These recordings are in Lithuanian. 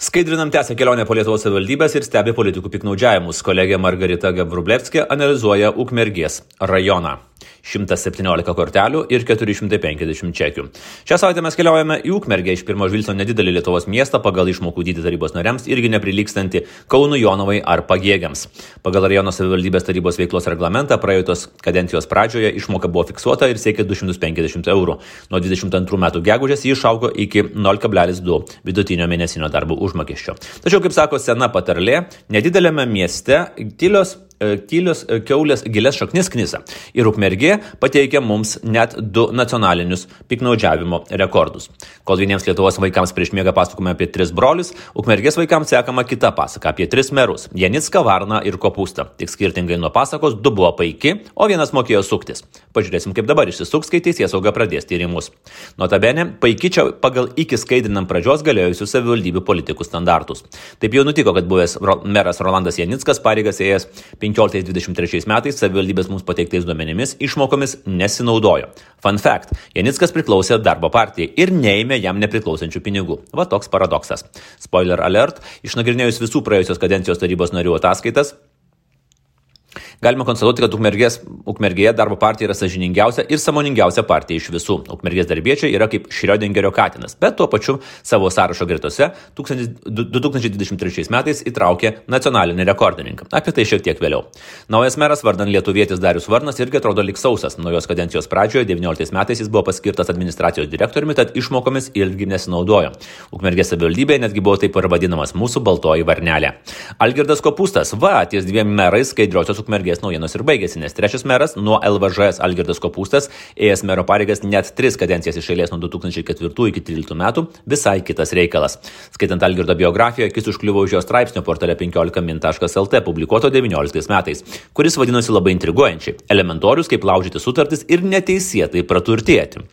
Skaidrinam tęsia kelionę po Lietuvos savivaldybės ir stebi politikų piknaudžiavimus. Kolegė Margarita Gavrublevskė analizuoja Ukmergės rajoną. 117 kortelių ir 450 čekių. Šią savaitę mes keliaujame į Ukmergę iš pirmo žvilgsnio nedidelį Lietuvos miestą pagal išmokų dydį tarybos nariams irgi neprilykstanti Kaunų Jonovai ar Pagėgiams. Pagal rajono savivaldybės tarybos veiklos reglamentą praeitos kadencijos pradžioje išmoka buvo fiksuota ir siekė 250 eurų. Nuo 22 metų gegužės jį išaugo iki 0,2 vidutinio mėnesinio darbo užmokesčio. Tačiau, kaip sako sena patarlė, nedidelėme mieste tylios tylios e, keulės gilias šaknis knisa. Ir Ukmergė pateikia mums net du nacionalinius piknaudžiavimo rekordus. Kol vieniems Lietuvos vaikams prieš miegą pasakome apie tris brolius, Ukmergės vaikams sekama kita pasaka apie tris merus - Janicką, Varną ir Kopūstą. Tik skirtingai nuo pasakos, du buvo paiki, o vienas mokėjo suktis. Pažiūrėsim, kaip dabar išsisuks, kai teisės sauga pradės tyrimus. Notabene, paiki čia pagal iki skaidrinam pradžios galėjusių savivaldybių politikų standartus. Taip jau nutiko, kad buvęs meras Rolandas Janickas pareigas ėjęs 15-23 metais savivaldybės mums pateiktais duomenimis išmokomis nesinaudojo. Fun fact - Janickas priklausė darbo partijai ir neėmė jam nepriklausančių pinigų. Va toks paradoksas. Spoiler alert, išnagrinėjus visų praėjusios kadencijos tarybos narių ataskaitas, Galima konstatuoti, kad Ukmergės, Ukmergėje darbo partija yra sažiningiausia ir samoningiausia partija iš visų. Ukmergės darbiečiai yra kaip Šriodengerio katinas, bet tuo pačiu savo sąrašo gretose 2023 metais įtraukė nacionalinį rekordininką. Apie tai šiek tiek vėliau. Naujas meras vardan lietuvietis Darius Varnas irgi atrodo lik sausas. Naujos kadencijos pradžioje 19 metais jis buvo paskirtas administracijos direktoriumi, tad išmokomis ilgi nesinaudojo. Ukmergės savivaldybėje netgi buvo taip ir vadinamas mūsų baltoji varnelė. Algirdas Kopūstas, va, ties dviem merais skaidriosios Ukmergės Ukmergės naujienos ir baigėsi, nes trečias meras nuo LVŽS Algirdas Kopūstas, ėjęs mero pareigas net tris kadencijas iš eilės nuo 2004 iki 2013 metų, visai kitas reikalas. Skaitant Algirdo biografiją, akis užkliuvo už jo straipsnio portale 15min.lt publikuoto 19 metais, kuris vadinosi labai intriguojančiai - elementorius kaip laužyti sutartis ir neteisėtai praturtėti.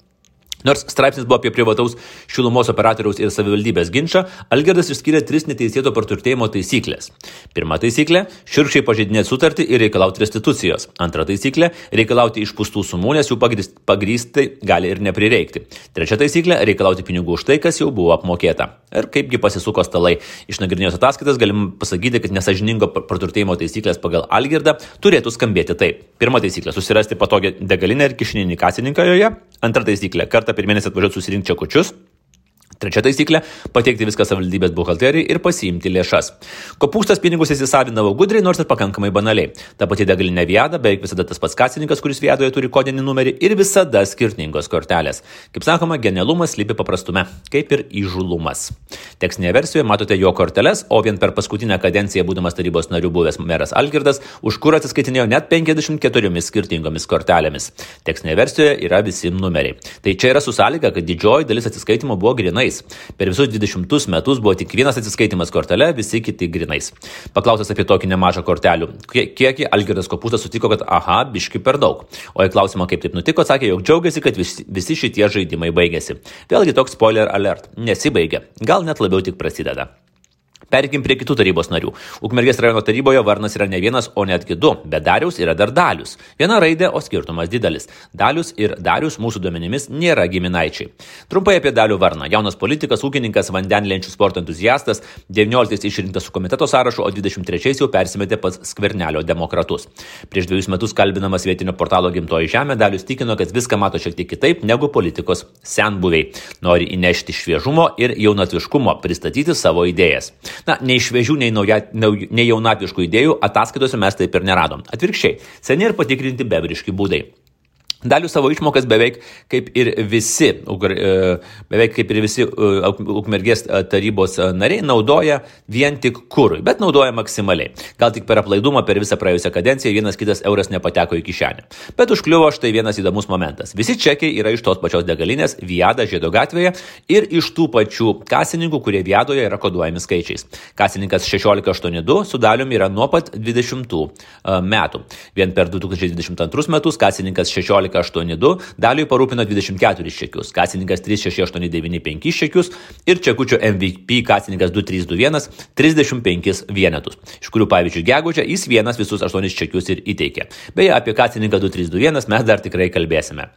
Nors straipsnis buvo apie privataus šilumos operatoriaus ir savivaldybės ginčą, Algirdas išskyrė tris neteisėto praturtėjimo taisyklės. Pirma taisyklė - šiurkščiai pažeidinėti sutartį ir reikalauti restitucijos. Antra taisyklė - reikalauti išpūstų sumų, nes jų pagrįstai gali ir neprireikti. Trečia taisyklė - reikalauti pinigų už tai, kas jau buvo apmokėta. Ir kaipgi pasisuko stalai. Išnagrinėjus ataskaitas galim pasakyti, kad nesažiningo praturtėjimo taisyklės pagal Algirdą turėtų skambėti taip. Pirma taisyklė - susirasti patogią degalinę ir kišininį kasininką joje. Antra taisyklė - kartą per mėnesį atvažiuoti susirinkti čekučius. Trečia taisyklė - pateikti viską savivaldybės buhalterijai ir pasiimti lėšas. Kopūstas pinigus įsisavinavo gudriai, nors ir pakankamai banaliai. Ta pati degalinė viada, beveik visada tas pats kasininkas, kuris viadoje turi kodinį numerį ir visada skirtingos kortelės. Kaip sakoma, genialumas lypi paprastume, kaip ir įžulumas. Tekstinėje versijoje matote jo korteles, o vien per paskutinę kadenciją būdamas tarybos narių buvęs meras Algirdas už kurą atsiskaitinėjo net 54 skirtingomis kortelėmis. Tekstinėje versijoje yra visi numeriai. Tai čia yra su sąlyga, kad didžioji dalis atsiskaitimo buvo grinais grinais. Per visus 20 metus buvo tik vienas atsiskaitimas kortelė, visi kiti grinais. Paklausęs apie tokį nemažą kortelių kiekį, Algirdas Kopūstas sutiko, kad aha, biški per daug. O į klausimą, kaip taip nutiko, sakė, jog džiaugiasi, kad visi, visi šitie žaidimai baigėsi. Vėlgi toks spoiler alert. Nesibaigia. Gal net labiau tik prasideda. Perkim prie kitų tarybos narių. Ukmergės rajono taryboje Varnas yra ne vienas, o netgi du, bet Darius yra dar Dalius. Viena raidė, o skirtumas didelis. Dalius ir Darius mūsų duomenimis nėra giminaičiai. Trumpai apie Dalių Varną. Jaunas politikas, ūkininkas, vandenlenčių sporto entuziastas, 19 išrinktas su komiteto sąrašu, o 23 jau persimetė pas skvernelio demokratus. Prieš dviejus metus kalbinamas vietinio portalo Gimtoji Žemė, Dalius tikino, kad viską mato šiek tiek kitaip negu politikos senbuviai. Nori įnešti šviežumo ir jaunatviškumo, pristatyti savo idėjas. Na, nei šviežių, nei, nauja, nei jaunatviškų idėjų ataskaitose mes taip ir neradom. Atvirkščiai, seniai ir patikrinti bevriški būdai. Dalių savo išmokas beveik kaip ir visi, e, beveik kaip ir visi e, Ukmergės e, tarybos nariai naudoja vien tik kūrui, bet naudoja maksimaliai. Gal tik per aplaidumą per visą praėjusią kadenciją vienas kitas euras nepateko į kišenę. Bet užkliuvo štai vienas įdomus momentas. Visi čekiai yra iš tos pačios degalinės Viada Žiedo gatvėje ir iš tų pačių kasininkų, kurie Viadoje yra koduojami skaičiais. Kasininkas 1682 su daliumi yra nuo pat 20 metų. Vien per 2022 metus kasininkas 16 1682, daliui parūpino 24 čekius, kasininkas 36895 čekius ir čekučio MVP kasininkas 2321 35 vienetus, iš kurių pavyzdžiui gegužę jis vienas visus 8 čekius ir įteikė. Beje, apie kasininką 2321 mes dar tikrai kalbėsime.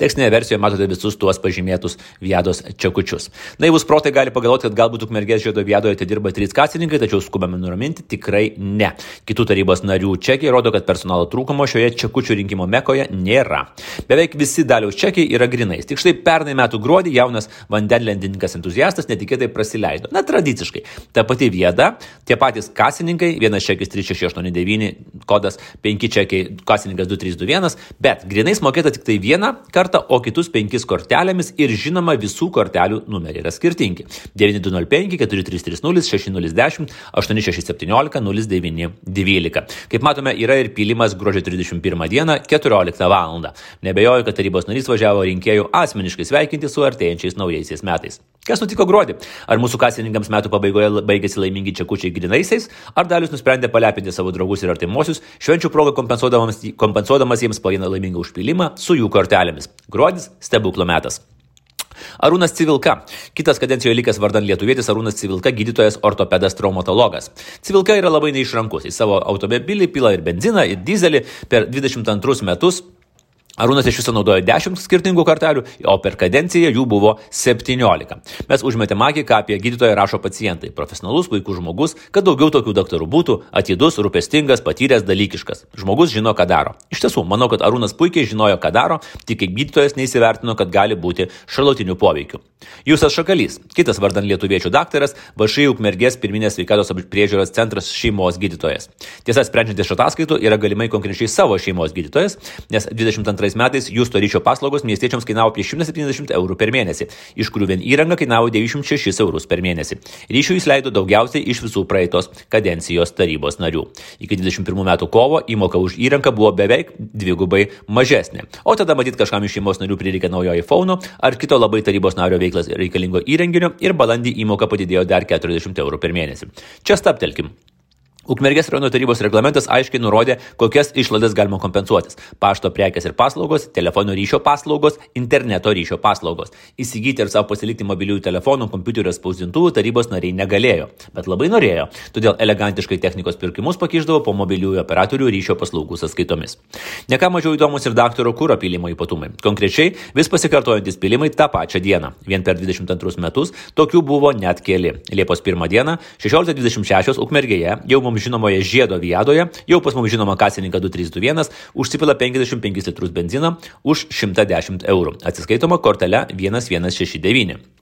Tekstinėje versijoje matote visus tuos pažymėtus Viados čekučius. Naivus protai gali pagalvoti, kad galbūt ukmergės žiedo Viadoje atidirba trys kasininkai, tačiau skubame nuraminti tikrai ne. Kitų tarybos narių čekiai rodo, kad personalo trūkumo šioje čekučių rinkimo mekoje nėra. Beveik visi daliaus čekiai yra grinais. Tik štai pernai metų gruodį jaunas vandenlendininkas entuziastas netikėtai prasileido. Na, tradiciškai. Ta pati Vieda, tie patys kasininkai, vienas čekis 3689, kodas 5 čekiai, kasininkas 2321, bet grinais mokėta tik tai vieną kartą, o kitus penkis kortelėmis ir žinoma visų kortelių numeriai yra skirtingi. 9205, 4330, 6010, 8617, 0912. Kaip matome, yra ir pylimas gruodžio 31 dieną 14 val. Nebejoju, kad tarybos narys važiavo rinkėjų asmeniškai sveikinti su artėjančiais naujaisiais metais. Kas nutiko gruodį? Ar mūsų kasininkams metų pabaigoje baigėsi laimingi čekučiai grinaisiais, ar Dalius nusprendė palepinti savo draugus ir artimuosius, švenčių progą kompensuodamas, kompensuodamas jiems vieną laimingą užpylimą su jų kortelėmis. Gruodis - stebuklo metas. Arūnas Civilka. Kitas kadencijoje likęs vardan lietuvėtis Arūnas Civilka, gydytojas ortopedas traumatologas. Civilka yra labai neišrankus. Į savo automobilį pila ir benziną, ir dizelį. Per 22 metus Arūnas iš viso naudojo 10 skirtingų kortelių, o per kadenciją jų buvo 17. Mes užmetėm akį, ką apie gydytoją rašo pacientai. Profesionalus, puikus žmogus, kad daugiau tokių daktarų būtų, atidus, rūpestingas, patyręs, dalykiškas. Žmogus žino, ką daro. Iš tiesų, manau, kad Arūnas puikiai žinojo, ką daro, tik kaip gydytojas neįsivertino, kad gali būti šalutinių poveikių. Jūsas Šakalys, kitas vardan lietuviečių daktaras, Vašai Ukmergės pirminės sveikatos priežiūros centras šeimos gydytojas. Tiesa, sprendžiant iš ataskaitų, yra galimai konkrečiai savo šeimos gydytojas, nes 22 metais jūsto ryšio paslaugos miestiečiams kainavo apie 170 eurų per mėnesį, iš kurių vien įranga kainavo 96 eurus per mėnesį. Ryšių jis leido daugiausiai iš visų praeitos kadencijos tarybos narių. Iki 21 metų kovo įmoka už įrangą buvo beveik dvigubai mažesnė. O tada matyt kažkam iš šeimos narių prireikė naujo iPhone ar kito labai tarybos nario veiklas reikalingo įrenginio ir balandį įmoka padidėjo dar 40 eurų per mėnesį. Čia staptelkim. Ukmergės rajono tarybos reglamentas aiškiai nurodė, kokias išlaidas galima kompensuotis - pašto prekės ir paslaugos, telefono ryšio paslaugos, interneto ryšio paslaugos. Įsigyti ir savo pasilikti mobiliųjų telefonų, kompiuterio spausdintuvų tarybos nariai negalėjo, bet labai norėjo, todėl elegantiškai technikos pirkimus pakiždavo po mobiliųjų operatorių ryšio paslaugų sąskaitomis. Neką mažiau įdomus ir daktaro kūro pilimo ypatumai. Konkrečiai vis pasikartojantis pilimai tą pačią dieną. Vien per 22 metus tokių buvo net keli. Liepos 1 dieną 16.26 Ukmergėje jau mums žinomoje žiedo viadoje, jau pas mums žinoma kasininką 2321, užsipila 55 litrus benziną už 110 eurų. Atsiskaitoma kortelė 1169.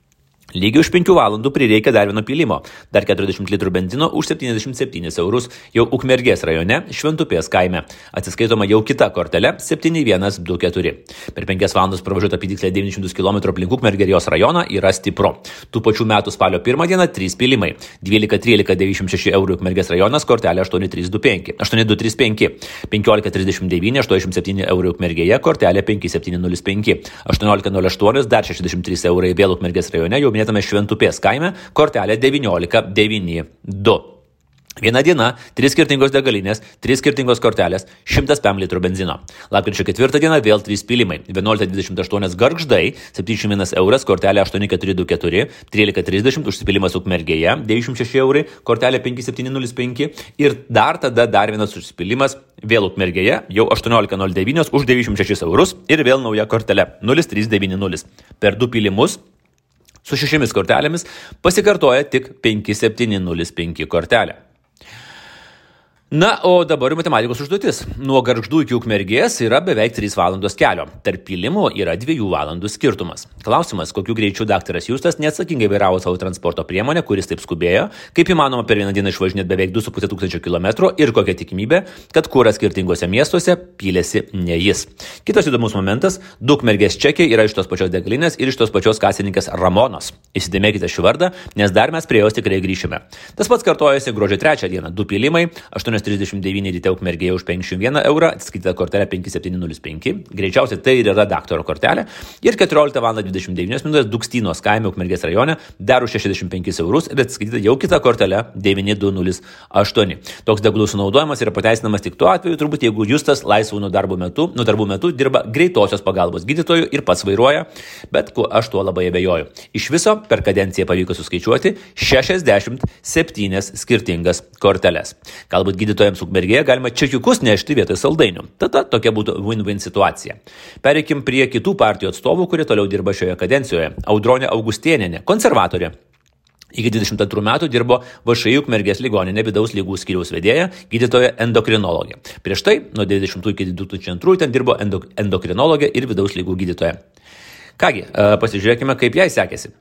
Lygiai už 5 valandų prireikia dar vieno pylimo, dar 40 litrų benzino už 77 eurus jau Ukmergės rajone Šventupės kaime. Atsiskaitoma jau kita kortelė 7124. Per 5 valandas pravažiuota apytiksliai 900 km aplink Ukmergės rajoną yra stipru. Tų pačių metų spalio 1 dieną 3 pylimai. 12-13-96 eurų Ukmergės rajonas kortelė 8325. 8235. 1539 87 eurų Ukmergėje kortelė 5705. 1808 dar 63 eurai vėl Ukmergės rajone jau minėtame Šventupės kaime, kortelė 1992. Viena diena, trys skirtingos degalinės, trys skirtingos kortelės, 100 pm litrų benzino. Lapkričio ketvirtą dieną vėl trys pylimai. 11.28 garždai, 71 euras, kortelė 8424, 13.30 užsipilimas ukmergėje, 96 eurai, kortelė 5705 ir dar tada dar vienas užsipilimas vėl ukmergėje, jau 18.09 už 96 eurus ir vėl nauja kortelė 0390. Per du pylimus su šešiamis kortelėmis pasikartoja tik 5705 kortelė. Na, o dabar matematikos užduotis. Nuo garždų iki ukmergės yra beveik 3 valandos kelio. Tarp pilimų yra 2 valandų skirtumas. Klausimas, kokiu greičiu daktaras Justas neatsakingai vairavo savo transporto priemonę, kuris taip skubėjo, kaip įmanoma per vieną dieną išvažinėti beveik 2,5 tūkstančio km ir kokia tikimybė, kad kūras skirtingose miestuose pylėsi ne jis. Kitas įdomus momentas - du ukmergės čekiai yra iš tos pačios degalinės ir iš tos pačios kasininkės Ramonos. Įsidėmėkite šį vardą, nes dar mes prie jos tikrai grįšime. Tas pats kartojasi gruodžio 3 dieną - du pylimai, 8 839 ryte ukmergėje už 51 eurą, atskaityta kortelė 5705, greičiausiai tai ir yra daktaro kortelė, ir 14 val. 29 min. Dukstynos kaime ukmergės rajone dar už 65 eurus ir atskaityta jau kita kortelė 9208. Toks degalų sunaudojimas yra pateisinamas tik tuo atveju, turbūt jeigu Justas laisvų nuo darbo metu, nuo darbų metu dirba greitosios pagalbos gydytoju ir pats vairuoja, bet aš tuo labai abejoju. Iš viso per kadenciją pavyko suskaičiuoti 67 skirtingas korteles. Galbūt gydytojams ukmergėje galima čekiukus nešti vietoj saldainių. Tada tokia būtų win-win situacija. Pereikim prie kitų partijų atstovų, kurie toliau dirba šioje kadencijoje. Audronė Augustieninė, konservatorė. Iki 22 metų dirbo VŠI Ukmergės ligoninė vidaus lygų skyriaus vedėja, gydytoja endokrinologė. Prieš tai nuo 90 iki 2002 ten dirbo endokrinologė ir vidaus lygų gydytoja. Kągi, pasižiūrėkime, kaip jai sekėsi.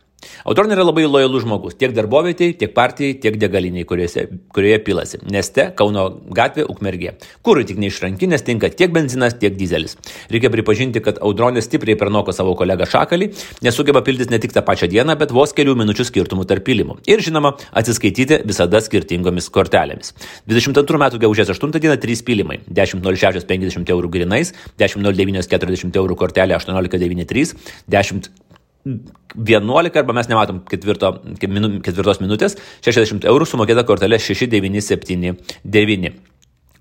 Audronė yra labai lojalus žmogus tiek darbovietėje, tiek partijai, tiek degaliniai, kuriuose, kurioje pilasi. Neste, Kauno gatvė, Ukmergė. Kūrui tik neišrankinės tinka tiek benzinas, tiek dizelis. Reikia pripažinti, kad Audronė stipriai pernoko savo kolegą Šakalį, nesugeba pildytis ne tik tą pačią dieną, bet vos kelių minučių skirtumų tarp pilimų. Ir žinoma, atsiskaityti visada skirtingomis kortelėmis. 22 metų gegužės 8 dieną 3 pilimai. 10.06 50 eurų grinais, 10.09 40 eurų kortelė 18.93, 10 11 arba mes nematom ketvirto, ketvirtos minutės, 60 eurų sumokėta kortelė 6979.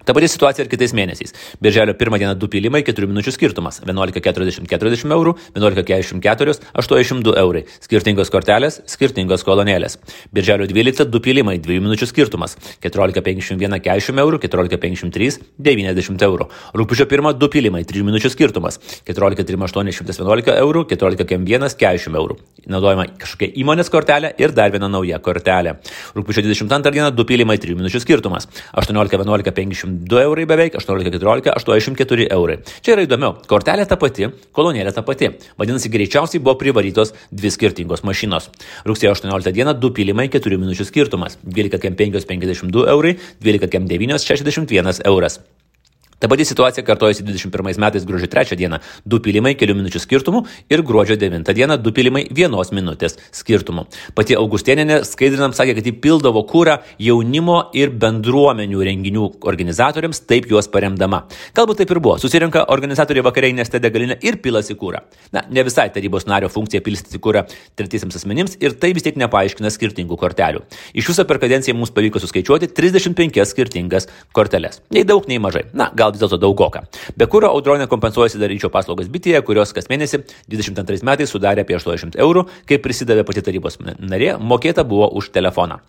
Ta pati situacija ir kitais mėnesiais. Birželio 1 dieną 2 pilimai, 4 minučių skirtumas. 11,40 40 eurų, 11,44 82 eurai. Skirtingos kortelės, skirtingos kolonėlės. Birželio 12 2 pilimai, 2 minučių skirtumas. 14,51 40 eurų, 14,53 90 eurų. Rūpiučio 1 2 pilimai, 3 minučių skirtumas. 14,38 111 eurų, 14,1 40 eurų. Naudojama kažkokia įmonės kortelė ir dar viena nauja kortelė. Rūpiučio 22 dieną 2 pilimai, 3 minučių skirtumas. 18,11 50 2 eurai beveik, 18-14, 84 eurai. Čia yra įdomiau, kortelė ta pati, kolonėlė ta pati. Vadinasi, greičiausiai buvo privarytos dvi skirtingos mašinos. Rugsėjo 18 dieną 2 pilimai 4 minučių skirtumas, 12,5 52 eurai, 12,9 61 euras. Ta pati situacija kartojasi 21 metais gruodžio 3 dieną - 2 pilimai kelių minučių skirtumų ir gruodžio 9 dieną 2 pilimai 1 minutės skirtumų. Pati Augustėninė skaidrinam sakė, kad jį pildavo kūrą jaunimo ir bendruomenių renginių organizatoriams, taip juos paremdama. Galbūt taip ir buvo. Susirinka organizatoriai vakarienės degalinę ir pilasi kūrą. Na, ne visai tarybos nario funkcija pilstyti kūrą tretiesiams asmenims ir tai vis tiek nepaaiškina skirtingų kortelių. Iš viso per kadenciją mums pavyko suskaičiuoti 35 skirtingas korteles. Nei daug, nei mažai. Na, gal vis dėlto daugoka. Be kūro audronė kompensuojasi daryčio paslaugas bitėje, kurios kas mėnesį 22 metais sudarė apie 80 eurų, kai prisidavė pati tarybos narė, mokėta buvo už telefoną.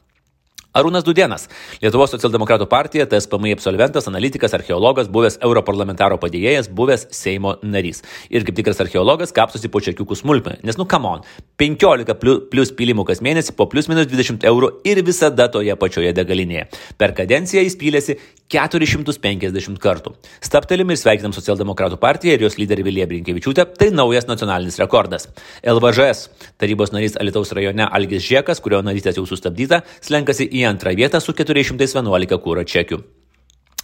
Arūnas Dudienas, Lietuvos socialdemokratų partija, TSPMI absolventas, analitikas, archeologas, buvęs europarlamentaro padėjėjas, buvęs Seimo narys. Ir kaip tikras archeologas kapstosi po čekiukų smulkmę. Nes, nu, come on, 15 plus, pylimų kas mėnesį po plus minus 20 eurų ir visada toje pačioje degalinėje. Per kadenciją jis pylėsi 450 kartų. Staptelim ir sveikinam socialdemokratų partiją ir jos lyderį Viliją Brinkevičiūtę, tai naujas nacionalinis rekordas. LVŽS tarybos narys Alitaus rajone Algis Žiekas, kurio narystės jau sustabdyta, slenkasi į antrą vietą su 411 kūro čekių.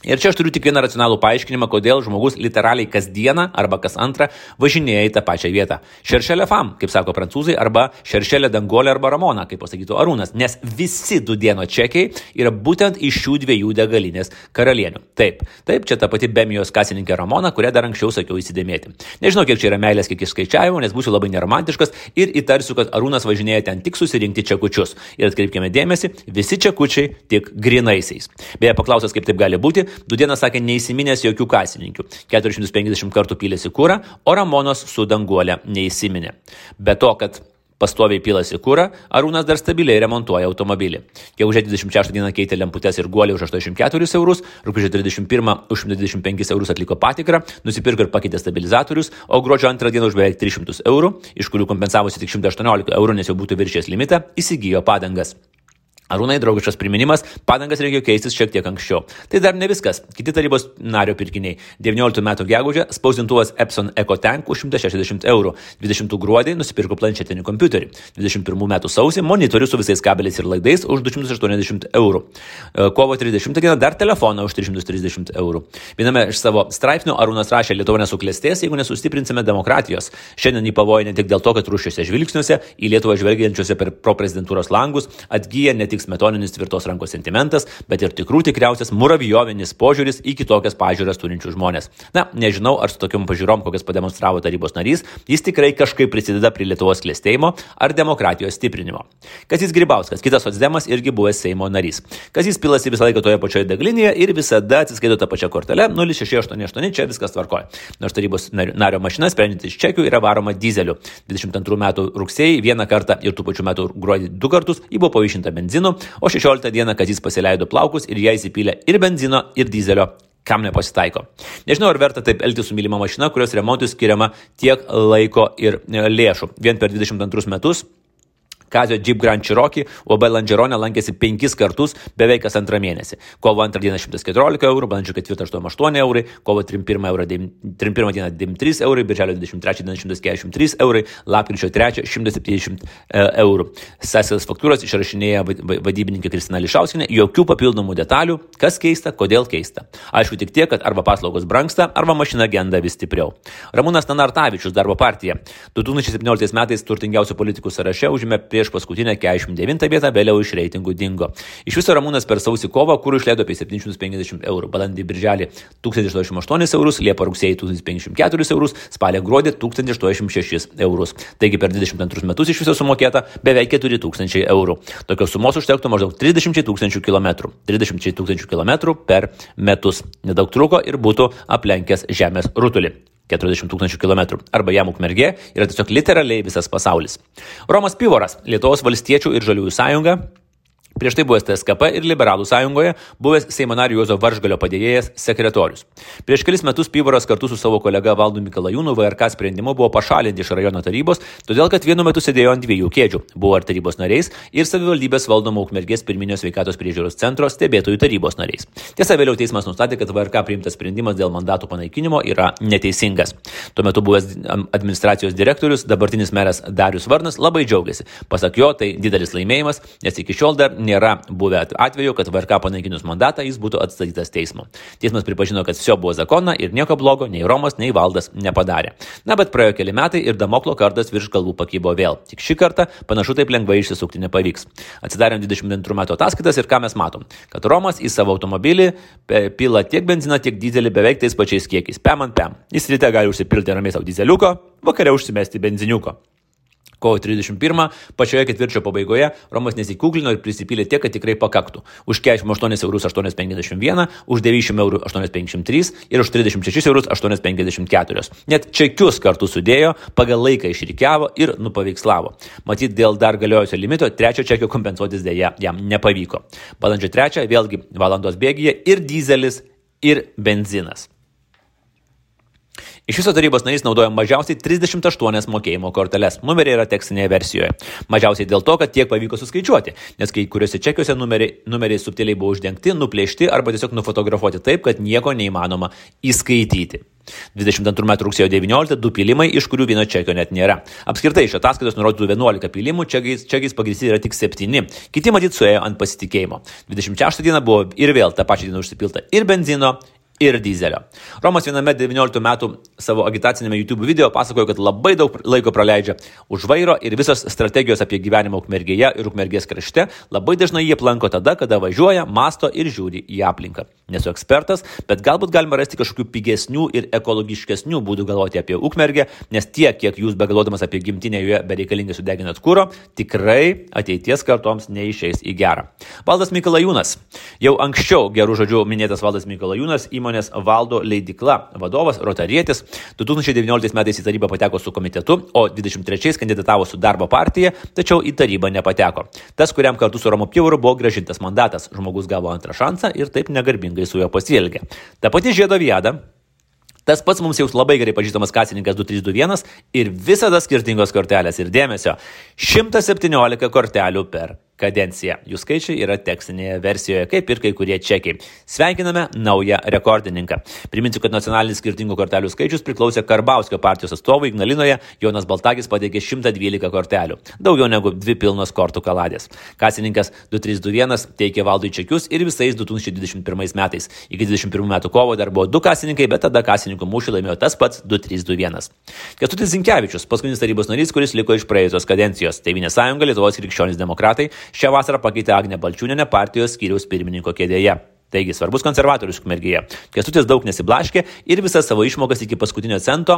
Ir čia aš turiu tik vieną racionalų paaiškinimą, kodėl žmogus literaliai kasdieną arba kas antrą važinėja į tą pačią vietą. Šeršelė fam, kaip sako prancūzai, arba šeršelė dangolė arba ramona, kaip pasakytų Arūnas, nes visi du dieno čekiai yra būtent iš šių dviejų degalinės karalienių. Taip, taip, čia ta pati Bemijos kasininkė Ramona, kurią dar anksčiau sakiau įsidėmėti. Nežinau, kiek čia yra meilės, kiek išskaičiavimo, nes būsiu labai neromantiškas ir įtarsiu, kad Arūnas važinėja ten tik susirinkti čekučius. Ir atkreipkime dėmesį, visi čekučiai tik grinaisiais. Beje, paklausęs, kaip taip gali būti, Dudienas sakė neįsiminęs jokių kasininkių. 450 kartų pylėsi kūrą, o Ramonos su danguolė neįsiminė. Be to, kad pastoviai pilasi kūrą, Arūnas dar stabiliai remontuoja automobilį. Gegužė 26 dieną keitė lemputes ir guolį už 84 eurus, rūpiučio 31 už 125 eurus atliko patikrą, nusipirko ir pakeitė stabilizatorius, o gruodžio 2 dieną už beveik 300 eurų, iš kurių kompensavosi tik 118 eurų, nes jau būtų viršės limitą, įsigijo padangas. Arūnai draugiškas priminimas, padangas reikėjo keistis šiek tiek anksčiau. Tai dar ne viskas. Kiti tarybos nario pirkiniai. 19 metų gegužė spausdintuvas Epson EcoTank už 160 eurų. 20 gruodį nusipirko planšetinį kompiuterį. 21 metų sausį monitorius su visais kabeliais ir laidais už 280 eurų. E, kovo 30 dieną dar telefoną už 330 eurų. Viename iš savo straipsnių Arūnas rašė, Lietuva nesuklestės, jeigu nesustiprinsime demokratijos. Šiandien į pavojų ne tik dėl to, kad rušiuose žvilgsniuose į Lietuvą žvelgiančiuose per pro prezidentūros langus atgyja ne tik tik metoninis tvirtos rankos sentimentas, bet ir tikrų tikriausias muravjovinis požiūris į kitokias pažiūras turinčių žmonės. Na, nežinau, ar su tokiam pažiūrom, kokias pademonstravo tarybos narys, jis tikrai kažkaip prisideda prie Lietuvos klėstėjimo ar demokratijos stiprinimo. Kazis Gribauskas, kitas Otsdemas, irgi buvęs Seimo narys. Kazis pilasi visą laiką toje pačioje deglinėje ir visada atsiskaito tą pačią kortelę 0688, čia viskas tvarkoja. Nors tarybos nario mašina sprendžiant iš čekių yra varoma dizeliu. 22 metų rugsėjai vieną kartą ir tų pačių metų gruodį du kartus ji buvo pavaišinta benzinu, o 16 dieną Kazis pasileido plaukus ir ją įsipylė ir benzino, ir dizelio kam nepasitaiko. Nežinau, ar verta taip elgtis su mylima mašina, kurios remontui skiriama tiek laiko ir lėšų. Vien per 22 metus Kazio Jeep Grand Cherokee UB Landžeronė lankėsi penkis kartus beveik kas antrą mėnesį. Kovo 2 dieną 114 eurų, balandžio 4 88 eurai, kovo 31 dieną 93 eurai, birželio 23 dieną 143 eurai, lapkričio 3 170 e, eurų. Sesijos faktūros išrašinėja vadybininkė Kristina Lišauskinė, jokių papildomų detalių, kas keista, kodėl keista. Aišku tik tiek, kad arba paslaugos brangsta, arba mašina genda vis stipriau. Ramūnas Tanartavičius, darbo partija. 2017 metais turtingiausių politikų sąraše užėmė prie prieš paskutinę 49 vietą, vėliau iš reitingų dingo. Iš viso Ramūnas per sausį kovą, kur išleido apie 750 eurų, balandį birželį 1088 eurus, liepą rugsėjį 1054 eurus, spalį gruodį 1086 eurus. Taigi per 22 metus iš viso sumokėta beveik 4000 eurų. Tokios sumos užtektų maždaug 30 tūkstančių kilometrų. 30 tūkstančių kilometrų per metus. Nedaug truko ir būtų aplenkęs Žemės rutulį. 40 tūkstančių kilometrų. Arba jam ukmergė yra tiesiog literaliai visas pasaulis. Romas Pivoras, Lietuvos valstiečių ir žaliųjų sąjunga, Prieš tai buvęs TSKP ir Liberalų sąjungoje, buvęs Seimo nario Juozo Varžgalio padėjėjas sekretorius. Prieš kelis metus Pyvaras kartu su savo kolega Valdu Mikalajūnu VRK sprendimu buvo pašalinti iš rajono tarybos, todėl kad vienu metu sėdėjo ant dviejų kėdžių. Buvo ir tarybos nariais, ir savivaldybės valdomo Ukmergės pirminio sveikatos priežiūros centro stebėtojų tarybos nariais. Tiesa, vėliau teismas nustatė, kad VRK priimtas sprendimas dėl mandatų panaikinimo yra neteisingas. Tuo metu buvęs administracijos direktorius, dabartinis meras Darius Varnas labai džiaugiasi. Pasak jo, tai didelis laimėjimas, nes iki šiol dar nėra buvę atveju, kad VRK panaikinus mandatą jis būtų atstatytas teismo. Teismas pripažino, kad viso buvo zakona ir nieko blogo nei Romas, nei Valdas nepadarė. Na bet praėjo keli metai ir Damoklo kardas virš galvų pakybo vėl. Tik šį kartą panašu taip lengvai išsisukti nepavyks. Atsidarėm 22 metų ataskaitas ir ką mes matom? Kad Romas į savo automobilį e, pila tiek benziną, tiek dizelį beveik tais pačiais kiekiais. Pem ant pem. Jis ryte gali užsipilti ramiai savo dizeliuko, vakare užsimesti benziniuko. Kovo 31 pačioje ketvirčio pabaigoje Romas nesikuklino ir prisipylė tiek, kad tikrai pakaktų. Už 48 eurus 851, už 90 eurų 853 ir už 36 eurus 854. Net čekius kartu sudėjo, pagal laiką išrikiavo ir nupaveikslavo. Matyt, dėl dar galiojusio limito trečio čekio kompensuotis dėja jam nepavyko. Balandžio 3 vėlgi valandos bėgyje ir dizelis, ir benzinas. Iš viso tarybos narys naudoja mažiausiai 38 mokėjimo korteles. Numeriai yra tekstinėje versijoje. Mažiausiai dėl to, kad tiek pavyko suskaičiuoti, nes kai kuriuose čekiuose numeriai, numeriai subtiliai buvo uždengti, nuplėšti arba tiesiog nufotografuoti taip, kad nieko neįmanoma įskaityti. 22 metų rugsėjo 19 du pilimai, iš kurių vieno čekio net nėra. Apskritai iš ataskaitos nurodytų 11 pilimų, čekiais, čekiais pagristi yra tik 7. Kiti matyt suėjo ant pasitikėjimo. 26 dieną buvo ir vėl tą pačią dieną užsipilta ir benzino, ir dizelio. Romas viename 19 metų savo agitacinėme YouTube video pasakojo, kad labai daug laiko praleidžia už vairo ir visos strategijos apie gyvenimą ukmergėje ir ukmergės krašte labai dažnai jie planko tada, kada važiuoja, masto ir žiūri į aplinką. Nesu ekspertas, bet galbūt galima rasti kažkokių pigesnių ir ekologiškesnių būdų galvoti apie ukmergę, nes tiek, kiek jūs begalvodamas apie gimtinę joje bereikalingai sudeginat kūro, tikrai ateities kartoms neišeis į gerą. Valdas Mikalajūnas. Jau anksčiau gerų žodžių minėtas Valdas Mikalajūnas įmonė įmonės valdo leidikla vadovas Rotarietis. 2019 metais į tarybą pateko su komitetu, o 23 kandidatavo su darbo partija, tačiau į tarybą nepateko. Tas, kuriam kartu su Romo Pjūru buvo gražintas mandatas, žmogus gavo antrą šansą ir taip negarbingai su juo pasielgė. Ta pati žiedo viada Tas pats mums jau labai gerai pažįstamas kasininkas 2321 ir visada skirtingos kortelės ir dėmesio. 117 kortelių per kadenciją. Jų skaičiai yra tekstinėje versijoje, kaip ir kai kurie čekiai. Sveikiname naują rekordininką. Priminsiu, kad nacionalinis skirtingų kortelių skaičius priklausė Karbauskio partijos atstovui Ignalinoje, Jonas Baltagis pateikė 112 kortelių, daugiau negu dvi pilnos kortų kaladės. Kasininkas 2321 teikė valdui čekius ir visais 2021 metais. Iki 2021 metų kovo dar buvo du kasininkai, bet tada kasininkų mūšį laimėjo tas pats 2321. Kestutis Zinkevičius, paskutinis tarybos narys, kuris liko iš praėjusios kadencijos. Tevinė sąjunga, Lietuvos krikščionys demokratai Šią vasarą pakeitė Agne Balčiūnenė partijos skyriaus pirmininko kėdėje. Taigi svarbus konservatorius ukmergėje. Kestutis daug nesiblaškė ir visas savo išmokas iki paskutinio cento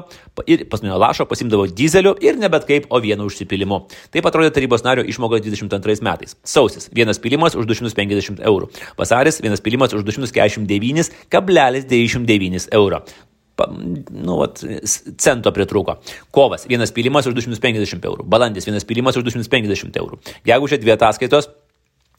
ir paskutinio lašo pasimdavo dizeliu ir ne bet kaip, o vienu užsipilimu. Taip atrodė tarybos nario išmoka 22 metais. Sausis - vienas pilimas už 250 eurų. Vasaris - vienas pilimas už 249,99 euro pa, nu, vat, cento pritrūko. Kovas, vienas pylimas už 250 eurų. Balandis, vienas pylimas už 250 eurų. Gegužė dvi ataskaitos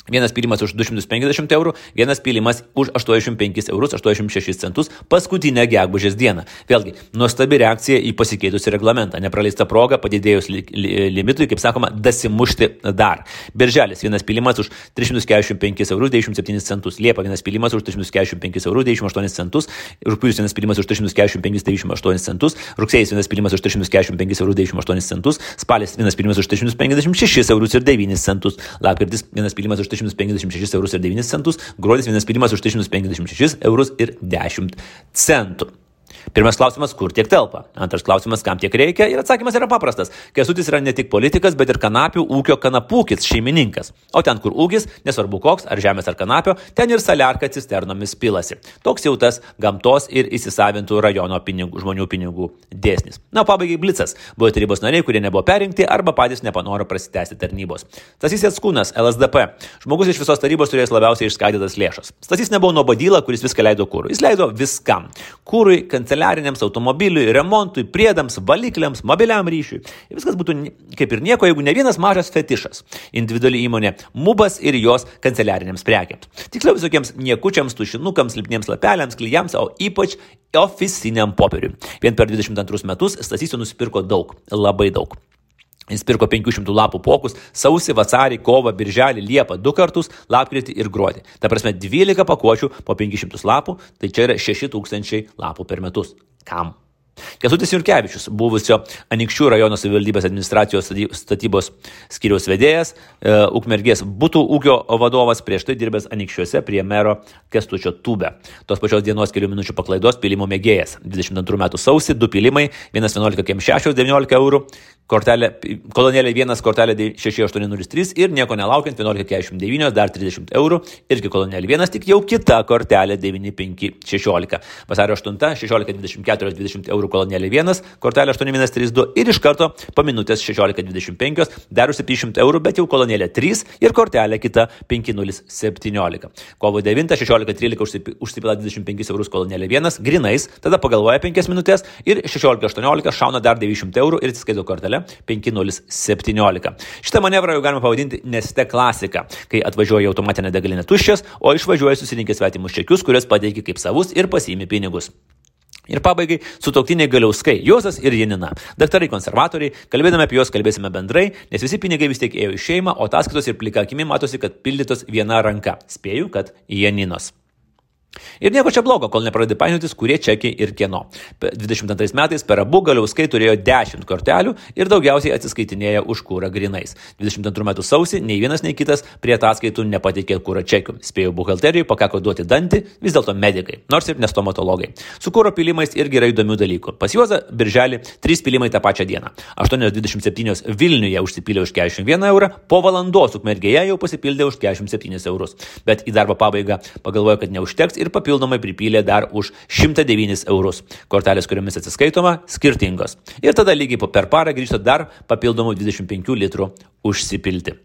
Vienas pylimas už 250 eurų, vienas pylimas už 85 eurus 86 centus paskutinę gegužės dieną. Vėlgi, nuostabi reakcija į pasikeitusią reglamentą. Nepraleista proga padidėjus li li limitui, kaip sakoma, dasimušti dar. Birželis, vienas pylimas už 345 eurus 97 centus. Liepa, vienas pylimas už 345 eurus 98 centus. Rūpiutis, vienas pylimas už 345 98 centus. Rugsėjas, vienas pylimas už 345 eurus 98 centus. Spalis, vienas pylimas už 356 eurus ir 9 centus. Lapkritis, vienas pylimas už 356 eurus ir 9 centus, gruodis vienas pylimas už 356 eurus ir 10 centų. Pirmas klausimas, kur tiek telpa? Antras klausimas, kam tiek reikia? Ir atsakymas yra paprastas. Kesutis yra ne tik politikas, bet ir kanapių ūkio kanapūkis šeimininkas. O ten, kur ūkis, nesvarbu koks, ar žemės ar kanapio, ten ir saliarka cisternomis pilasi. Toks jau tas gamtos ir įsisavintų rajono pinigų, žmonių pinigų dėsnis. Na, pabaigai blicas. Buvo tarybos nariai, kurie nebuvo perinkti arba patys nepanoro prasitęsti tarnybos. Stasys Atskūnas, LSDP. Žmogus iš visos tarybos turės labiausiai išskaidytas lėšas. Stasys nebuvo nuobodyla, kuris viską leido kūrui. Jis leido viskam. Kūrui, kanceliarijai kanceliariniams automobiliui, remontui, priedams, valikliams, mobiliam ryšiui. Ir viskas būtų kaip ir nieko, jeigu ne vienas mažas fetišas. Individuali įmonė Mubas ir jos kanceliariniams prekiams. Tiksliau visokiems niekučiams, tušinukams, lipniems lapeliams, klyjams, o ypač oficiniam popieriui. Vien per 22 metus Stasys nusipirko daug, labai daug. Jis pirko 500 lapų pokus sausį, vasarį, kovą, birželį, liepą du kartus, lapkritį ir gruodį. Ta prasme 12 pakuočių po 500 lapų, tai čia yra 6000 lapų per metus. Kam? Kesutis Jurkevičius, buvusio Anikščių rajono savivaldybės administracijos statybos skiriaus vedėjas, e, Ukmergės būtų ūkio vadovas, prieš tai dirbęs Anikščiuose prie mero Kestučio Tube. Tos pačios dienos kelių minučių paklaidos pilimo mėgėjas. 22 metų sausį, du pilimai, 1,11 kem 6, 19 eurų, kortelė, kolonėlė 1, kortelė 6803 ir nieko nelaukiant 11,49, dar 30 eurų, irgi kolonėlė 1, tik jau kita kortelė 9516. Vasario 8, 16,24, 20 eurų kolonėlė 1, kortelė 8132 ir iš karto po minutės 16,25, dar už 700 eurų, bet jau kolonėlė 3 ir kortelė kita 5017. Kovo 9, 16,13 užsipila 25 eurus kolonėlė 1, grinais, tada pagalvoja 5 minutės ir 16,18 šauna dar 900 eurų ir atsiskaito kortelę 5017. Šitą manevrą jau galima pavadinti neste klasika, kai atvažiuoja automatinė degalinė tuščias, o išvažiuoja susirinkęs svetimus čekius, kuriuos pateikia kaip savus ir pasiimi pinigus. Ir pabaigai sutoktiniai galiauskai - Juozas ir Janina. Daktarai konservatoriai, kalbėdami apie juos kalbėsime bendrai, nes visi pinigai vis tiek ėjo į šeimą, o ataskaitos ir plika akimi matosi, kad pildytos viena ranka. Spėju, kad Janinos. Ir nieko čia blogo, kol nepradedi painiotis, kurie čekiai ir kieno. 22 metais per abu galiauskai turėjo 10 kortelių ir daugiausiai atsiskaitinėja už kūrą grinais. 22 metų sausį nei vienas, nei kitas prie ataskaitų nepateikė kūrą čekių. Spėjau buhalterijai, pakako duoti dantį, vis dėlto medikai, nors ir nestomatologai. Su kūro pilimais irgi yra įdomių dalykų. Pas Juozą birželį 3 pilimai tą pačią dieną. 8.27 Vilniuje užsipylė už 41 eurą, po valandos ukmergėje jau pasipildė už 47 eurus. Bet į darbo pabaigą pagalvojo, kad neužteks ir papildomai pripylė dar už 109 eurus. Kortelės, kuriomis atsiskaitoma, skirtingos. Ir tada lygiai per parą grįžta dar papildomų 25 litrų užsipilti.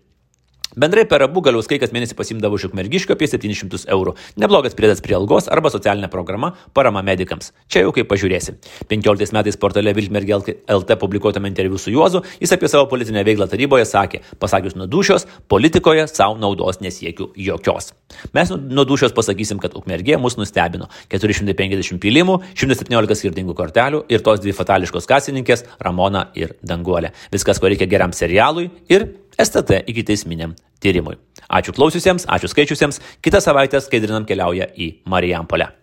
Bendrai per abu galiauskai kas mėnesį pasimdavo iš ukmergiškio apie 700 eurų. Neblogas priedas prie algos arba socialinė programa parama medikams. Čia jau kaip pažiūrėsi. 15 metais portale Vilmergė LT publikuotame interviu su Juozu jis apie savo politinę veiklą taryboje sakė, pasakius nuo dušios, politikoje savo naudos nesiekiu jokios. Mes nuo dušios pasakysim, kad ukmergė mus nustebino. 450 pilimų, 117 skirtingų kortelių ir tos dvi fatališkos kasininkės Ramona ir Danguolė. Viskas, ko reikia geram serialui ir STT iki teisminiam tyrimui. Ačiū klausiusiems, ačiū skaičiusiems. Kitą savaitę skaidrinam keliauja į Marijampolę.